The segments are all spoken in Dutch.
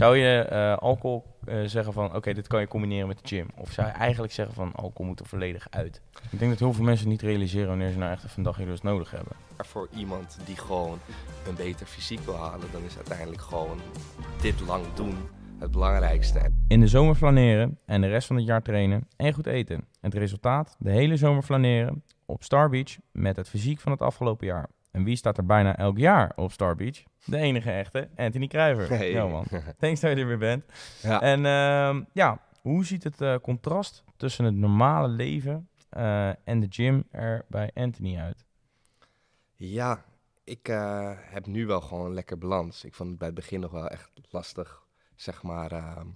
Zou je eh, alcohol eh, zeggen van, oké, dit kan je combineren met de gym? Of zou je eigenlijk zeggen van, alcohol moet er volledig uit? Ik denk dat heel veel mensen niet realiseren wanneer ze nou echt even een dagje rust nodig hebben. Maar voor iemand die gewoon een beter fysiek wil halen, dan is uiteindelijk gewoon dit lang doen het belangrijkste. In de zomer flaneren en de rest van het jaar trainen en goed eten. Het resultaat, de hele zomer flaneren op Star Beach met het fysiek van het afgelopen jaar. En wie staat er bijna elk jaar op Star Beach? De enige echte, Anthony Kruiver. Hey. Man, thanks dat je er weer bent. Ja. En ehm, ja, hoe ziet het eh, contrast tussen het normale leven eh, en de gym er bij Anthony uit? Ja, ik eh, heb nu wel gewoon een lekker balans. Ik vond het bij het begin nog wel echt lastig, zeg maar. ehm,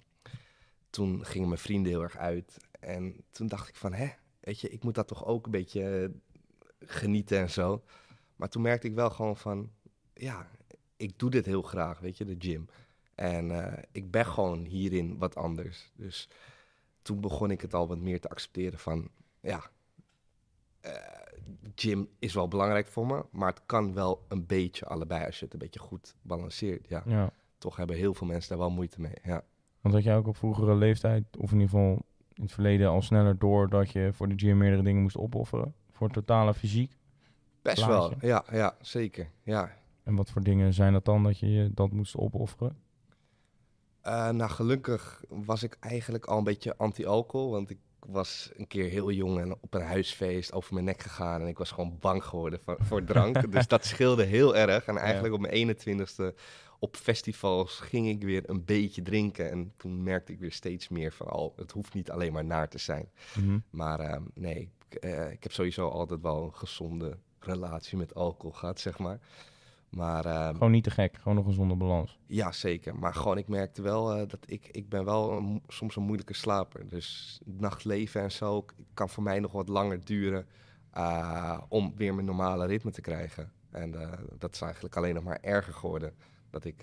toen gingen mijn vrienden heel erg uit. En toen dacht ik van, hè, weet je, ik moet dat toch ook een beetje genieten en zo. Maar toen merkte ik wel gewoon van, ja, ik doe dit heel graag, weet je, de gym. En eh, ik ben gewoon hierin wat anders. Dus toen begon ik het al wat meer te accepteren van, ja, eh, gym is wel belangrijk voor me, maar het kan wel een beetje allebei als je het een beetje goed balanceert. Ja, Ja, toch hebben heel veel mensen daar wel moeite mee. Ja, want had jij ook op vroegere leeftijd, of in ieder geval in het verleden al sneller door dat je voor de gym meerdere dingen moest opofferen? Voor totale fysiek? Best Plaatje. wel. Ja, ja, zeker. Ja. En wat voor dingen zijn dat dan dat je dat moest opofferen? Eh, nou, gelukkig was ik eigenlijk al een beetje anti-alcohol, want ik was een keer heel jong en op een huisfeest over mijn nek gegaan en ik was gewoon bang geworden voor, voor drank. dus dat scheelde heel erg. En eigenlijk op mijn 21ste op festivals ging ik weer een beetje drinken en toen merkte ik weer steeds meer van al, het hoeft niet alleen maar naar te zijn. Mhm. Maar ehm, nee, ik, eh, ik heb sowieso altijd wel een gezonde relatie met alcohol gehad, zeg maar. Maar ehm, Gewoon niet te gek, gewoon nog een gezonde balans. ja, zeker. Maar gewoon, ik merkte wel eh, dat ik, ik ben wel een soms een moeilijke slaper. Dus nachtleven en zo kan voor mij nog wat langer duren eh, om weer mijn normale ritme te krijgen. En eh, dat is eigenlijk alleen nog maar erger geworden. Dat ik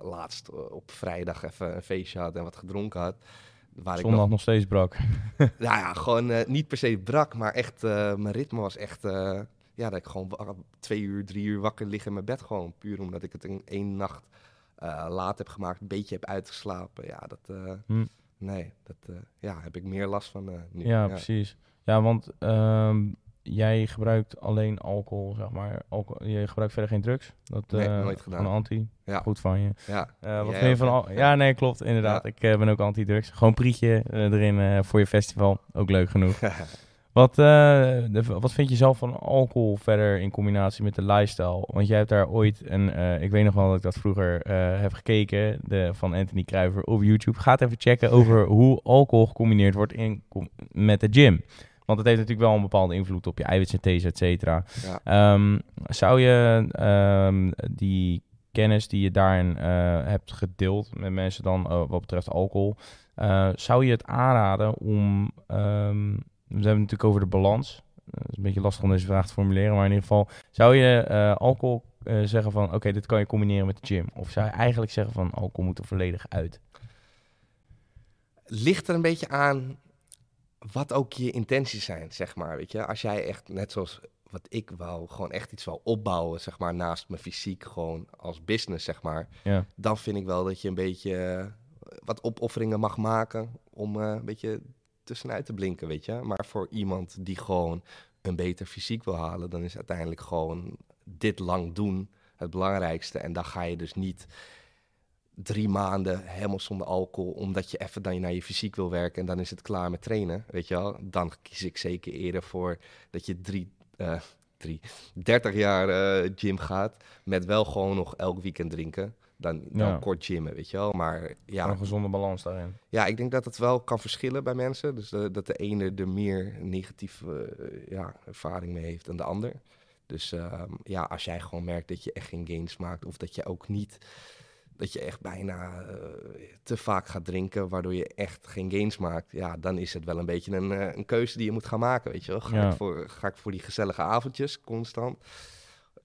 laatst op vrijdag even een feestje had en wat gedronken had. Waar ik Zondag nog, nog steeds brak. nou ja, gewoon niet per se brak, maar echt, mijn ritme was echt, ja, dat ik gewoon twee uur, drie uur wakker lig in mijn bed gewoon. Puur omdat ik het in één nacht eh, laat heb gemaakt, een beetje heb uitgeslapen. Ja, dat, eh, Hm. nee, dat eh, ja, heb ik meer last van nu. Ja, precies. Ja, want ehm, jij gebruikt alleen alcohol, zeg maar. Alcohol, je gebruikt verder geen drugs? Dat, Nee, nooit gedaan. Van anti? Ja. Goed van je. Ja, wat vind je van al... Ja, nee, klopt, inderdaad. Ja. Ik ben ook anti-drugs. Gewoon prietje erin voor je festival. Ook leuk genoeg. Wat, eh, de, wat vind je zelf van alcohol verder in combinatie met de lifestyle? Want jij hebt daar ooit, en eh, ik weet nog wel dat ik dat vroeger eh, heb gekeken, de, van Anthony Kruiver op YouTube. Ga het even checken over hoe alcohol gecombineerd wordt in, met de gym. Want het heeft natuurlijk wel een bepaalde invloed op je eiwitsynthese, et cetera. ja. Ehm, zou je ehm, die kennis die je daarin hebt gedeeld met mensen dan wat betreft alcohol, zou je het aanraden om, ehm, we hebben het natuurlijk over de balans, Eh, het is een beetje lastig om deze vraag te formuleren, maar in ieder geval, zou je eh, alcohol eh, zeggen van, oké, dit kan je combineren met de gym? Of zou je eigenlijk zeggen van, alcohol moet er volledig uit? ligt er een beetje aan wat ook je intenties zijn, zeg maar. Weet je, als jij echt, net zoals wat ik wou, gewoon echt iets wou opbouwen, zeg maar, naast mijn fysiek, gewoon als business, zeg maar. Ja. Dan vind ik wel dat je een beetje wat opofferingen mag maken om een beetje tussenuit te blinken, weet je. Maar voor iemand die gewoon een beter fysiek wil halen, dan is uiteindelijk gewoon dit lang doen het belangrijkste. En dan ga je dus niet drie maanden helemaal zonder alcohol, omdat je even dan naar je fysiek wil werken en dan is het klaar met trainen, weet je wel. Dan kies ik zeker eerder voor dat je drie, eh, drie 30 jaar eh, gym gaat, met wel gewoon nog elk weekend drinken. Dan, dan Ja. kort gymmen, weet je wel. Maar ja, Een gezonde balans daarin. ja, ik denk dat het wel kan verschillen bij mensen. Dus dat de ene er meer negatieve eh, ja, ervaring mee heeft dan de ander. Dus ehm, ja, als jij gewoon merkt dat je echt geen gains maakt, of dat je ook niet, dat je echt bijna eh, te vaak gaat drinken, waardoor je echt geen gains maakt, ja, dan is het wel een beetje een, eh, een keuze die je moet gaan maken, weet je wel. Ga, Ja. ik voor, ga ik voor die gezellige avondjes constant?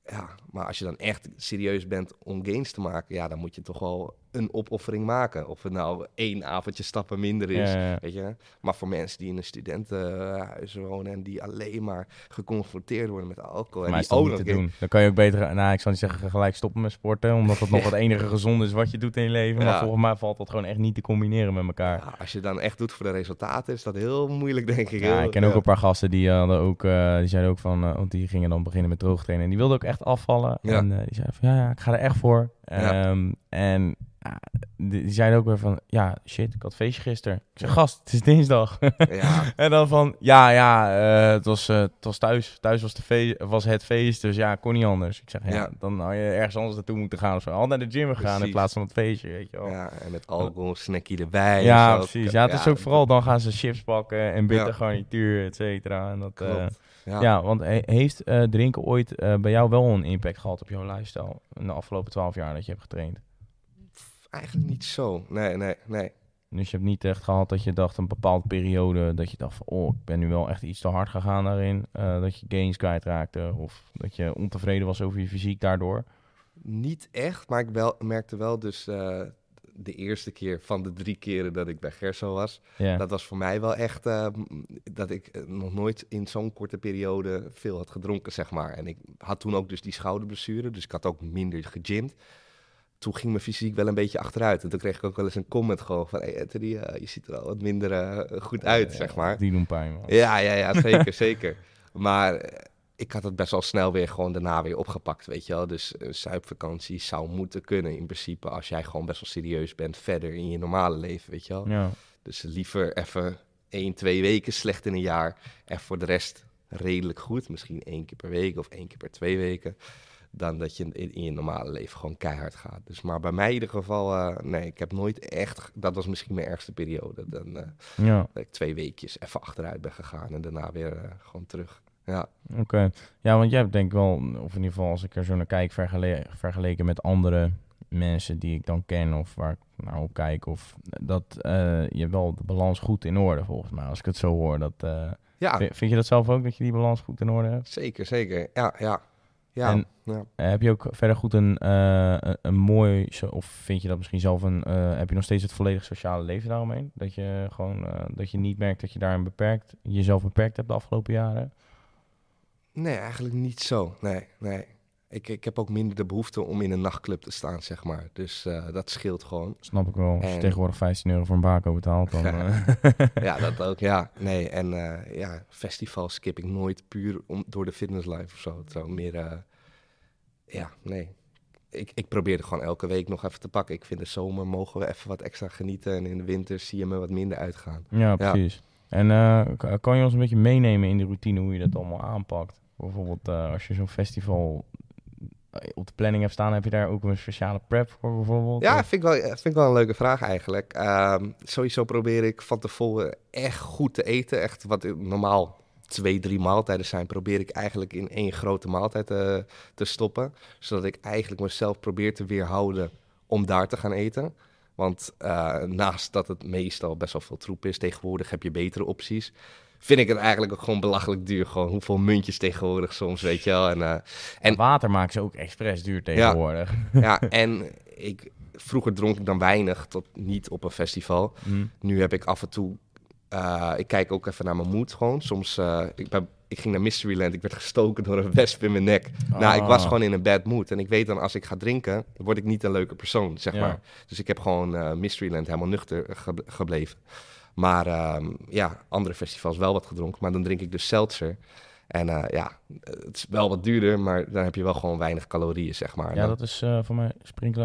Ja, maar als je dan echt serieus bent om gains te maken, ja, dan moet je toch wel een opoffering maken. Of het nou één avondje stappen minder is. Ja, ja, ja. Weet je? Maar voor mensen die in een studentenhuis wonen en die alleen maar geconfronteerd worden met alcohol. Voor en die ook niet te doen. Dan kan je ook beter, nou ik zal niet zeggen gelijk stoppen met sporten, omdat dat nog het enige gezonde is wat je doet in je leven. Maar volgens mij valt dat gewoon echt niet te combineren met elkaar. Ja, als je dan echt doet voor de resultaten, is dat heel moeilijk, denk ik. Ja, ik ken ook een paar gasten die hadden ook, eh, die zeiden ook van, eh, want die gingen dan beginnen met droogtrainen. En die wilden ook echt afvallen. En eh, die zeiden van, ja, ja, ik ga er echt voor. Ehm, en ja, die, zeiden ook weer van, ja, shit, ik had feestje gisteren. Ik zeg, gast, het is dinsdag. Ja, en dan van, ja, ja, eh, het, was, eh, het was thuis. Thuis was, de fe- was het feest, dus ja, kon niet anders. Ik zeg, ja, Ja. dan had je ergens anders naartoe moeten gaan of zo. Al naar de gym gegaan in plaats van het feestje, weet je wel. ja, en met alcohol, snackie erbij. Ja, precies. Ja, het is ook vooral, dan gaan ze chips pakken en bitter garnituur, et cetera. En dat, Klopt. Ja. Ja. want he- heeft eh, drinken ooit eh, bij jou wel een impact gehad op jouw lifestyle in de afgelopen twaalf jaar dat je hebt getraind? Eigenlijk niet zo. Nee, nee, nee. Dus je hebt niet echt gehad dat je dacht een bepaalde periode dat je dacht van oh, ik ben nu wel echt iets te hard gegaan daarin. eh, dat je gains kwijtraakte of dat je ontevreden was over je fysiek daardoor. Niet echt, maar ik wel, merkte wel dus de eerste keer van de drie keren dat ik bij Gerso was. Ja. Dat was voor mij wel echt eh, m- dat ik eh, nog nooit in zo'n korte periode veel had gedronken, zeg maar. En ik had toen ook dus die schouderblessure, dus ik had ook minder gegymd. Toen ging mijn fysiek wel een beetje achteruit. En toen kreeg ik ook wel eens een comment gewoon van... Hey Anthony, eh, je ziet er al wat minder eh, goed uit, zeg maar. Die doen pijn, man. Ja, ja, ja, zeker, zeker. Maar ik had het best wel snel weer gewoon daarna weer opgepakt, weet je wel. Dus een zuipvakantie zou moeten kunnen in principe... als jij gewoon best wel serieus bent verder in je normale leven, weet je wel. Ja. Dus liever even één, twee weken slecht in een jaar. En voor de rest redelijk goed. Misschien één keer per week of één keer per twee weken. Dan dat je in, in je normale leven gewoon keihard gaat. Dus maar bij mij in ieder geval, eh, nee, ik heb nooit echt. Dat was misschien mijn ergste periode. Dan eh, ja. dat ik twee weekjes even achteruit ben gegaan en daarna weer eh, gewoon terug. Ja, Oké. Ja, want jij hebt denk ik wel, of in ieder geval als ik er zo naar kijk, vergele- vergeleken met andere mensen die ik dan ken of waar ik naar op kijk, of dat eh, je wel de balans goed in orde volgens mij. Als ik het zo hoor, dat, eh, ja vind, je dat zelf ook, dat je die balans goed in orde hebt? zeker, zeker. Ja, ja. Ja, En- ja. Eh, heb je ook verder goed een, eh, een, mooi, of vind je dat misschien zelf een, eh, heb je nog steeds het volledig sociale leven daaromheen? Dat je gewoon, eh, dat je niet merkt dat je daarin beperkt, jezelf beperkt hebt de afgelopen jaren? Nee, eigenlijk niet zo. Nee, nee. Ik, ik heb ook minder de behoefte om in een nachtclub te staan, zeg maar. Dus eh, dat scheelt gewoon. Snap ik wel. Als je En- tegenwoordig 15 euro voor een bako betaalt, dan... eh, ja, dat ook, ja. Nee, en eh, ja, festivals skip ik nooit puur om, door de fitnesslife of zo. Zou meer, ja, nee. Ik, ik probeer het gewoon elke week nog even te pakken. Ik vind de zomer mogen we even wat extra genieten. En in de winter zie je me wat minder uitgaan. Ja, precies. En kan je ons een beetje meenemen in de routine hoe je dat allemaal aanpakt? Bijvoorbeeld eh, als je zo'n festival eh, op de planning hebt staan, heb je daar ook een speciale prep voor bijvoorbeeld? Ja, vind ik, wel, eh, vind ik wel een leuke vraag eigenlijk. Ehm, sowieso probeer ik van tevoren echt goed te eten. Echt wat normaal twee, drie maaltijden zijn, probeer ik eigenlijk in één grote maaltijd te, te stoppen. Zodat ik eigenlijk mezelf probeer te weerhouden om daar te gaan eten. Want naast dat het meestal best wel veel troep is, tegenwoordig heb je betere opties. Vind ik het eigenlijk ook gewoon belachelijk duur. Gewoon hoeveel muntjes tegenwoordig soms, weet je wel. En, eh, en Water maken ze ook expres duur tegenwoordig. ja, en ik, vroeger dronk ik dan weinig tot niet op een festival. Hm. Nu heb ik af en toe, eh, ik kijk ook even naar mijn moed gewoon. Soms, eh, ik, ben, ik ging naar Mysteryland, ik werd gestoken door een wesp in mijn nek. Nou, ik was Ah. gewoon in een bad mood. En ik weet dan, als ik ga drinken, word ik niet een leuke persoon, zeg Ja. maar. Dus ik heb gewoon Mysteryland helemaal nuchter ge- gebleven. Maar ehm, ja, andere festivals wel wat gedronken. Maar dan drink ik dus seltzer. En eh, ja, het is wel wat duurder, maar dan heb je wel gewoon weinig calorieën, zeg maar. Ja, dat is eh voor mij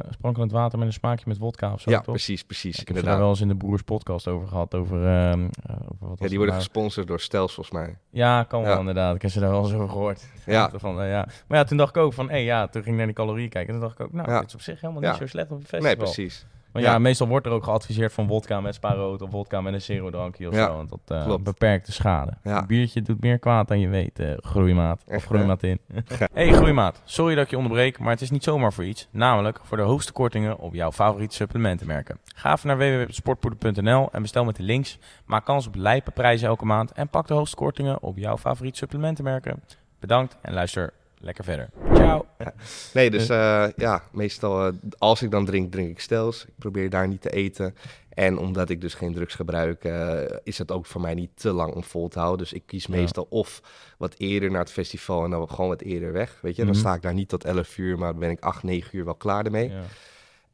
sprankelend water met een smaakje met wodka of zo, ja, toch? precies, precies. Ik heb het daar wel eens in de Broers podcast over gehad, over, ehm, eh, over wat Ja, het die worden nou? gesponsord door Stels, volgens mij. Ja, kan wel inderdaad. Ik heb ze daar wel eens over gehoord. Ja. Van, ja. Maar ja, toen dacht ik ook van, hé ja, toen ging ik naar die calorieën kijken. En toen dacht ik ook, nou, dit is op zich helemaal niet zo slecht op een festival. Nee, precies. Maar ja, Ja. meestal wordt er ook geadviseerd van wodka met spaarrood of wodka met een zero drankje of Ja, zo. Want dat eh, beperkt de schade. Ja. Een biertje doet meer kwaad dan je weet, eh, groeimaat. Of groeimaat in. hey groeimaat, sorry dat ik je onderbreek, maar het is niet zomaar voor iets. Namelijk voor de hoogste kortingen op jouw favoriete supplementenmerken. Ga even naar www.sportpoeder.nl en bestel met de links. Maak kans op lijpe prijzen elke maand en pak de hoogste kortingen op jouw favoriete supplementenmerken. Bedankt en luister lekker verder. Ciao. Nee, dus uh, ja, meestal uh, als ik dan drink, drink ik stels. Ik probeer daar niet te eten. En omdat ik dus geen drugs gebruik, uh, is het ook voor mij niet te lang om vol te houden. Dus ik kies meestal ja. of wat eerder naar het festival en dan gewoon wat eerder weg. Weet je, dan mm -hmm. sta ik daar niet tot 11 uur, maar dan ben ik 8, 9 uur wel klaar ermee. Ja.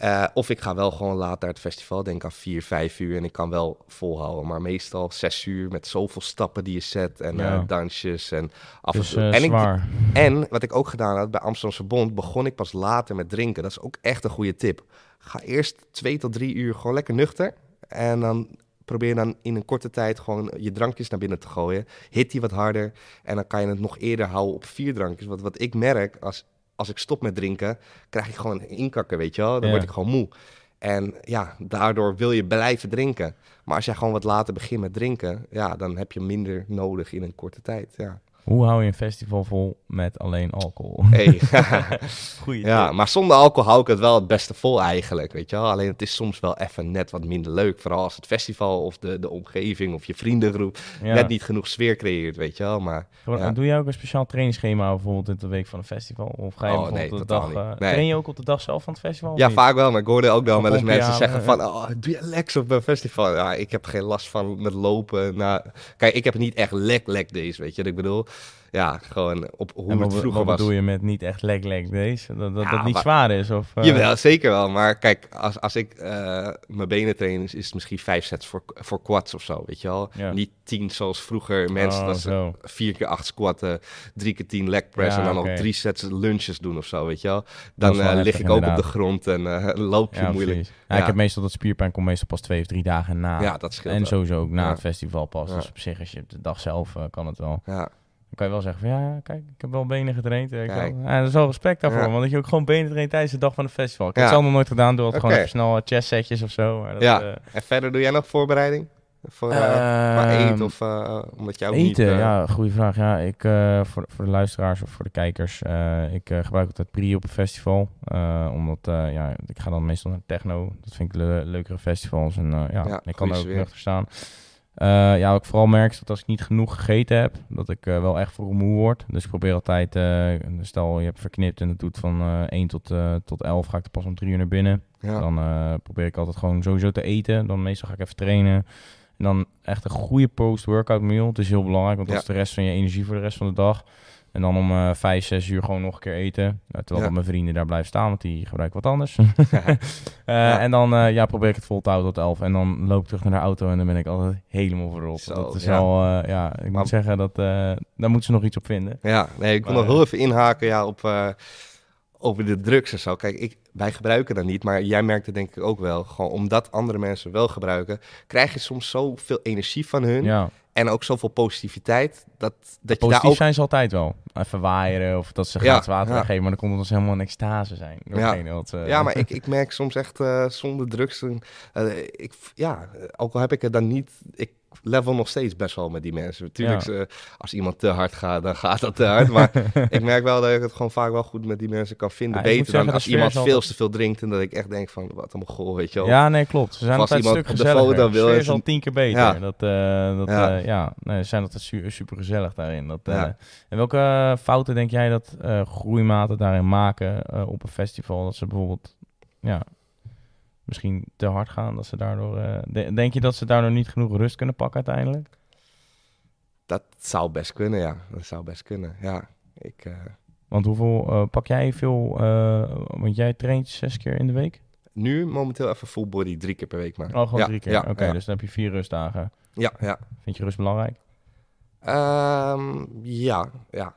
Uh, of ik ga wel gewoon laat naar het festival, denk aan 4, 5 uur en ik kan wel volhouden. Maar meestal 6 uur met zoveel stappen die je zet en ja. uh, dansjes en af dus, en toe. Uh, en. Ik, en wat ik ook gedaan had bij Amsterdamse Bond, begon ik pas later met drinken. Dat is ook echt een goede tip. Ga eerst 2 tot 3 uur gewoon lekker nuchter en dan probeer dan in een korte tijd gewoon je drankjes naar binnen te gooien. Hit die wat harder en dan kan je het nog eerder houden op vier drankjes. Want wat ik merk als als ik stop met drinken, krijg ik gewoon inkakken, weet je wel. Dan Ja. word ik gewoon moe. En ja, daardoor wil je blijven drinken. Maar als jij gewoon wat later begint met drinken, ja, dan heb je minder nodig in een korte tijd. Ja. Hoe hou je een festival vol met alleen alcohol? Hey. Goeie ja, tip. maar zonder alcohol hou ik het wel het beste vol eigenlijk, weet je wel. Alleen het is soms wel even net wat minder leuk. Vooral als het festival of de, de omgeving of je vriendengroep Ja. net niet genoeg sfeer creëert, weet je wel. Maar Gewoon, ja. Doe jij ook een speciaal trainingsschema bijvoorbeeld in de week van een festival? Of ga je Oh, bijvoorbeeld nee, de dag... eh, Nee. Train je ook op de dag zelf van het festival? Ja, vaak wel, maar ik hoorde ook dan wel eens mensen zeggen van, oh, doe je legs op een festival? Ja, ik heb geen last van met lopen. Nou, kijk, ik heb niet echt lek lek days, weet je wat ik bedoel? Ja, gewoon op hoe En het wat, vroeger wat was. bedoel je met niet echt leg leg deze? Dat dat, Ja, dat niet maar- zwaar is? Of, eh, Jawel, zeker wel. Maar kijk, als, als ik eh, mijn benen train, is, is het misschien vijf sets voor, voor quads of zo, weet je wel? Ja. Niet tien zoals vroeger mensen, Oh, dat ze vier keer acht squatten, drie keer tien leg press Ja, en dan oké. nog drie sets lunches doen of zo, weet je wel? Dan wel eh, lig heftig, ik ook op de grond en loop je moeilijk. Ik heb meestal dat spierpijn komt meestal pas twee of drie dagen na. Ja, dat scheelt en wel. sowieso ook na het festival pas. Dus op zich, als je op de dag zelf kan het wel. Ja. Dan kan je wel zeggen van ja, kijk, ik heb wel benen getraind. eh, ik Kijk. wel- Ja, dat is wel respect daarvoor, Ja. want dat je ook gewoon benen traint tijdens de dag van het festival. Ik heb het nog nooit gedaan, doe altijd gewoon even snel chest setjes of zo. Maar dat, Ja. eh, En verder doe jij nog voorbereiding? Voor, Ehm, eten of omdat ook Eten, niet... ja, goede vraag. Ja, ik, voor, voor de luisteraars of voor de kijkers, ik gebruik altijd Pri op een festival. omdat, ja, ik ga dan meestal naar techno. Dat vind ik le- leukere festivals. En ja, Ja, ik kan er ook nuchter staan. Eh, ja, wat ik vooral merk is dat als ik niet genoeg gegeten heb, dat ik eh, wel echt voor moe word. Dus ik probeer altijd, eh, stel je hebt verknipt en het doet van eh 1 tot, tot 11, ga ik er pas om 3 uur naar binnen. ja. Dan probeer ik altijd gewoon sowieso te eten. Dan meestal ga ik even trainen. En dan echt een goede post-workout meal. Het is heel belangrijk, want dat Ja. is de rest van je energie voor de rest van de dag. En dan om eh 5, 6 uur gewoon nog een keer eten. Nou, terwijl Ja. mijn vrienden daar blijven staan, want die gebruiken wat anders. Eh, En dan eh, ja, probeer ik het vol te houden tot 11. En dan loop ik terug naar de auto en dan ben ik altijd helemaal verrot. Zo, dat is ja. ja, ik Maar- moet zeggen, dat, daar moeten ze nog iets op vinden. Ja, nee, ik wil nog heel even inhaken ja, op, over de drugs en zo. Kijk, ik, wij gebruiken dat niet, maar jij merkt het denk ik ook wel. Gewoon omdat andere mensen wel gebruiken, krijg je soms zoveel energie van hun. Ja, En ook zoveel positiviteit, dat, dat je daar positief ook... zijn ze altijd wel. Even waaieren of dat ze Ja, gratis water ja. geven, maar dan komt het als helemaal een extase zijn. Doorheen, wat, eh, Ja, maar ik, ik merk soms echt eh, zonder drugs. eh, ik, ja, ook al heb ik het dan niet. Ik level nog steeds best wel met die mensen. Natuurlijk, Ja. eh, als iemand te hard gaat, dan gaat dat te hard. Maar ik merk wel dat ik het gewoon vaak wel goed met die mensen kan vinden. Ja, Beter dan als iemand altijd- veel te veel drinkt en dat ik echt denk van, wat een goal, weet je wel. Ja, nee, klopt. Ze zijn altijd een iemand stuk de gezelliger. foto wil De sfeer en is al tien keer beter. Ja. Dat, eh, dat, Ja. ja. ja, nee, ze zijn altijd su- super gezellig daarin. Dat, eh. En welke eh, fouten denk jij dat eh, groeimaten daarin maken eh, op een festival? Dat ze bijvoorbeeld ja, misschien te hard gaan. Dat ze daardoor, eh, de- denk je dat ze daardoor niet genoeg rust kunnen pakken uiteindelijk? Dat zou best kunnen, ja. Dat zou best kunnen, ja. Ik, eh, Want hoeveel eh, pak jij veel? want jij traint zes keer in de week? nu momenteel even full body drie keer per week maar. Oh, gewoon ja, drie keer. Ja, Oké, ja. dus dan heb je vier rustdagen. ja, ja. Vind je rust belangrijk? Ehm, ja, ja.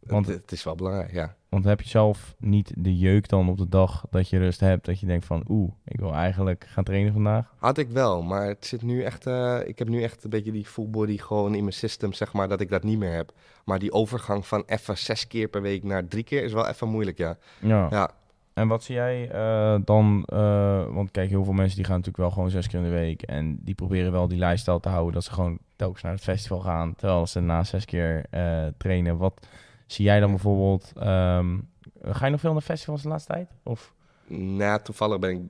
Want- het, het is wel belangrijk, ja. Want heb je zelf niet de jeuk dan op de dag dat je rust hebt, dat je denkt van oeh, ik wil eigenlijk gaan trainen vandaag? Had ik wel, maar het zit nu echt. eh, ik heb nu echt een beetje die full body gewoon in mijn system, zeg maar, dat ik dat niet meer heb. Maar die overgang van even zes keer per week naar drie keer is wel even moeilijk, ja. Ja. Ja, En wat zie jij eh, dan? eh, want kijk, heel veel mensen die gaan natuurlijk wel gewoon zes keer in de week en die proberen wel die lifestyle te houden dat ze gewoon telkens naar het festival gaan, terwijl ze na zes keer trainen. Wat zie jij dan bijvoorbeeld? ehm, ga je nog veel naar festivals de laatste tijd? Of nou, toevallig ben ik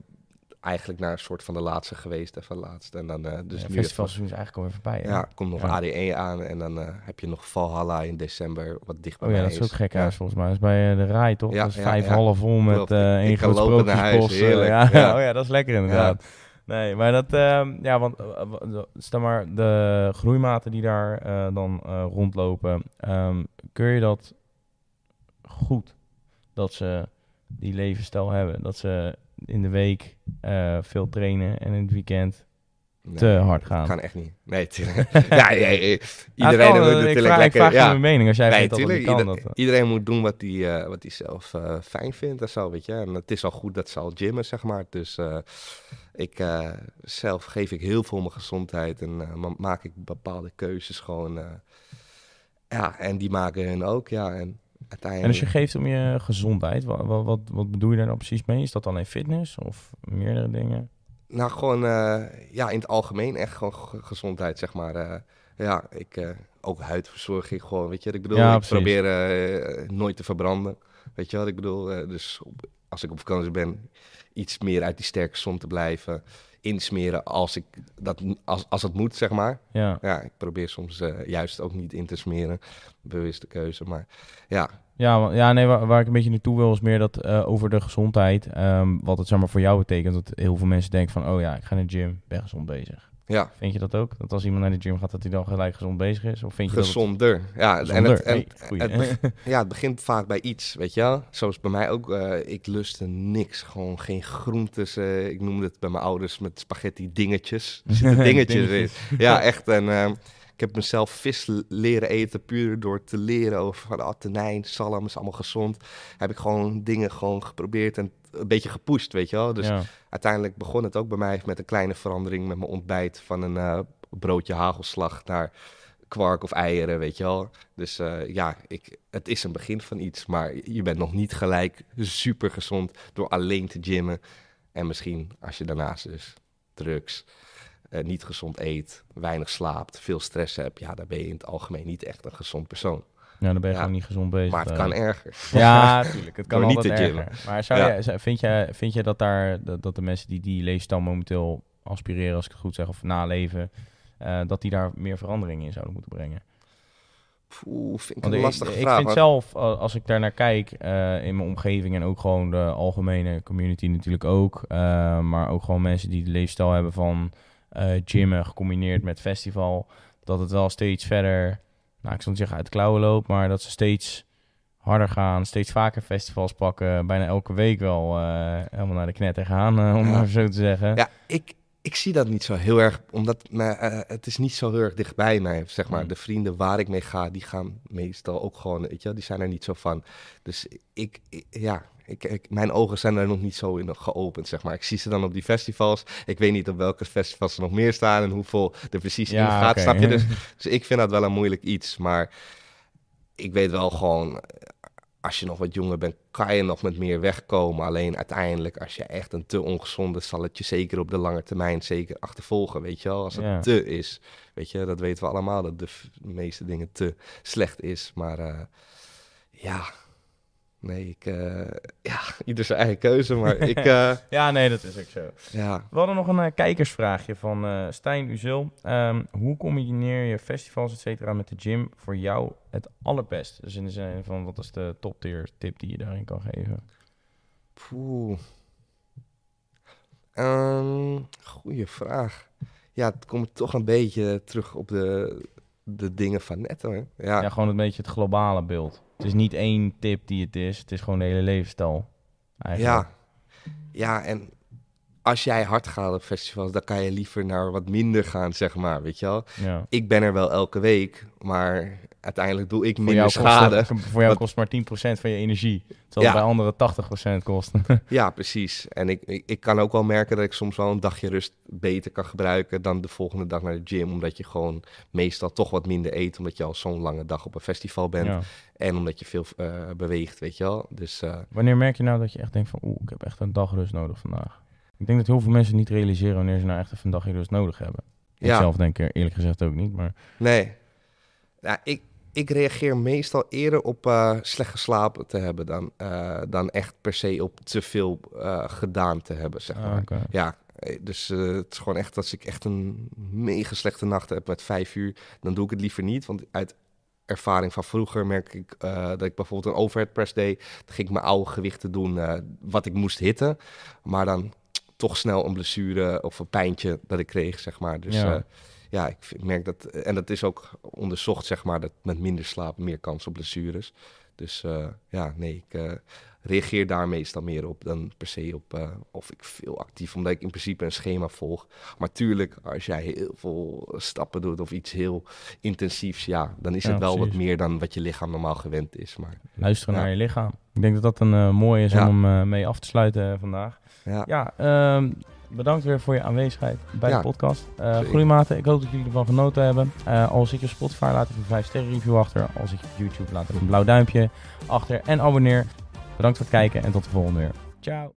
eigenlijk naar een soort van de laatste geweest, even laatste. En dan, eh, dus het nu festivalseizoen is eigenlijk alweer voorbij. hè? Ja, komt nog Ja. ADE aan en dan eh, heb je nog Valhalla in december, wat dicht bij Oh ja, dat is ook gek Ja. huis volgens mij. Dat is bij eh, de Rai toch? Ja, dat is ja, vijf ja. hallen vol met één groot sprookjesbos. heerlijk. ja. Ja. oh ja, dat is lekker inderdaad. Nee, maar dat, ehm, ja, want eh, de- stel maar de groeimaten die daar eh, dan eh, rondlopen, ehm, kun je dat goed dat ze die levensstijl hebben? Dat ze in de week eh, veel trainen en in het weekend Nee, te hard gaan? Kan echt niet. Nee, ja, ja, iedereen kan, moet eh, ik natuurlijk vraag, lekker... ik vraag ja. mijn mening als jij Nee, vindt dat kan. Ieder- dat, iedereen moet doen wat hij eh, wat hij zelf eh, fijn vindt en zo, weet je. En het is al goed dat ze al gymmen, zeg maar. Dus eh, ik, eh, zelf geef ik heel veel om mijn gezondheid en eh, ma- maak ik bepaalde keuzes gewoon. eh, ja, en die maken hun ook, ja. En En als je geeft om je gezondheid, wat, wat, wat, wat bedoel je daar nou precies mee? Is dat alleen fitness of meerdere dingen? Nou, gewoon eh, ja, in het algemeen echt gewoon ge- gezondheid, zeg maar. eh. ja, ik, eh, ook huidverzorging gewoon, weet je wat ik bedoel? Ja, ik probeer nooit te verbranden, weet je wat ik bedoel? Dus op- als ik op vakantie ben, iets meer uit die sterke som te blijven. Insmeren als, ik dat, als, als het moet, zeg maar. Ja, Ja, ik probeer soms juist ook niet in te smeren. Bewuste keuze, maar ja. Ja, ja nee, waar, waar ik een beetje naartoe wil is meer dat eh, over de gezondheid. ehm, wat het zeg maar, voor jou betekent. Dat heel veel mensen denken van, oh ja, ik ga naar de gym, ben gezond bezig. Ja, Vind je dat ook? Dat als iemand naar de gym gaat, dat hij dan gelijk gezond bezig is? Of vind je gezonder. Ja, dat het en het, en, Hey, het Ja, het begint vaak bij iets, weet je wel. Zoals bij mij ook, eh, ik lustte niks. Gewoon geen groentes. eh, ik noemde het bij mijn ouders met spaghetti dingetjes. Er zitten dingetjes in. Ja, echt. En ehm, ik heb mezelf vis leren eten puur door te leren over van, ah, tenijn, zalm is allemaal gezond. Heb ik gewoon dingen gewoon geprobeerd en een beetje gepusht, weet je wel. Dus ja. uiteindelijk begon het ook bij mij met een kleine verandering met mijn ontbijt van een eh, broodje hagelslag naar kwark of eieren, weet je wel. Dus eh, ja, ik, het is een begin van iets, maar je bent nog niet gelijk super gezond door alleen te gymmen. En misschien als je daarnaast dus drugs, eh, niet gezond eet, weinig slaapt, veel stress hebt, ja, dan ben je in het algemeen niet echt een gezond persoon. ja, dan ben je Ja. gewoon niet gezond bezig. Maar het eh. kan erger. Ja, natuurlijk. Het kan Door niet altijd te erger. Maar zou Ja. vind, jij, vind dat, daar, dat, de mensen die die leefstijl momenteel aspireren, als ik het goed zeg, of naleven, eh, dat die daar meer verandering in zouden moeten brengen? Poeh, vind ik Want een ik, lastige ik vraag. vind want- zelf, als ik daar naar kijk, in mijn omgeving en ook gewoon de algemene community natuurlijk ook, maar ook gewoon mensen die de leefstijl hebben van gymmen gecombineerd met festival, dat het wel steeds verder, nou ik zal niet zeggen uit de klauwen loopt, maar dat ze steeds harder gaan, steeds vaker festivals pakken, bijna elke week wel eh, helemaal naar de knetter gaan, eh, om Ja. maar zo te zeggen. Ja, ik, ik zie dat niet zo heel erg, omdat me, eh, het is niet zo heel erg dichtbij mij, zeg maar. Hmm. De vrienden waar ik mee ga, die gaan meestal ook gewoon, weet je die zijn er niet zo van. Dus ik, ik- ja, ik, ik, mijn ogen zijn er nog niet zo in geopend, zeg maar. Ik zie ze dan op die festivals. Ik weet niet op welke festivals er nog meer staan en hoeveel er precies in gaat, snap je? Dus, dus ik vind dat wel een moeilijk iets, maar ik weet wel gewoon, als je nog wat jonger bent, kan je nog met meer wegkomen. Alleen uiteindelijk, als je echt een te ongezonde, zal het je zeker op de lange termijn zeker achtervolgen, weet je wel. Als het Ja. te is, weet je, dat weten we allemaal, dat de meeste dingen te slecht is. Maar eh, ja, nee, ik, eh, ja, ieder zijn eigen keuze, maar ik, eh, ja, nee, dat is ook zo. ja. We hadden nog een eh, kijkersvraagje van Stijn Uzil. Ehm, hoe combineer je festivals, et cetera, met de gym voor jou het allerbest? Dus in de zin van, wat is de top tier tip die je daarin kan geven? Poeh. Ehm, goeie vraag. Ja, het komt toch een beetje terug op de, de dingen van net hoor. Ja. Ja, gewoon een beetje het globale beeld. Het is niet één tip die het is, het is gewoon de hele levensstijl. Eigenlijk. ja. ja, en als jij hard gaat op festivals, dan kan je liever naar wat minder gaan, zeg maar, weet je wel. ja. Ik ben er wel elke week, maar uiteindelijk doe ik minder schade. voor jou Wat- kost maar 10% van je energie. Terwijl Ja. bij anderen 80% kost. Ja, precies. En ik, ik, ik kan ook wel merken dat ik soms wel een dagje rust beter kan gebruiken dan de volgende dag naar de gym. Omdat je gewoon meestal toch wat minder eet, omdat je al zo'n lange dag op een festival bent. ja. En omdat je veel eh, beweegt, weet je wel. Dus eh, Wanneer merk je nou dat je echt denkt van, oeh, ik heb echt een dag rust nodig vandaag? Ik denk dat heel veel mensen niet realiseren wanneer ze nou echt even een dagje rust nodig hebben. Ik Ja. zelf denk er eerlijk gezegd ook niet, maar nee. Ja, ik, ik reageer meestal eerder op uh, slecht geslapen te hebben dan, uh, dan echt per se op te veel uh, gedaan te hebben, zeg maar. Okay. Ja, dus het is gewoon echt als ik echt een mega slechte nacht heb met vijf uur, dan doe ik het liever niet. Want uit ervaring van vroeger merk ik dat ik bijvoorbeeld een overhead press deed. Dan ging ik mijn oude gewichten doen wat ik moest hitten. Maar dan toch snel een blessure of een pijntje dat ik kreeg, zeg maar. Dus ja ja, ik, merk dat, en dat is ook onderzocht, zeg maar, dat met minder slaap meer kans op blessures. Dus uh, ja, nee, ik uh, reageer daar meestal meer op dan per se op uh, of ik veel actief, omdat ik in principe een schema volg. Maar tuurlijk, als jij heel veel stappen doet of iets heel intensiefs, ja, dan is ja, het wel precies. wat meer dan wat je lichaam normaal gewend is. Maar, Luisteren naar je lichaam. Ik denk dat dat een mooie is ja. om mee af te sluiten vandaag. Ja, ja um, bedankt weer voor je aanwezigheid bij ja, de podcast. Uh, Groeimaten, ik hoop dat jullie ervan genoten hebben. Uh, als ik je Spotify, laat even een 5 sterren review achter. Als ik je YouTube, laat even een blauw duimpje achter. En abonneer. Bedankt voor het kijken en tot de volgende weer. Ciao.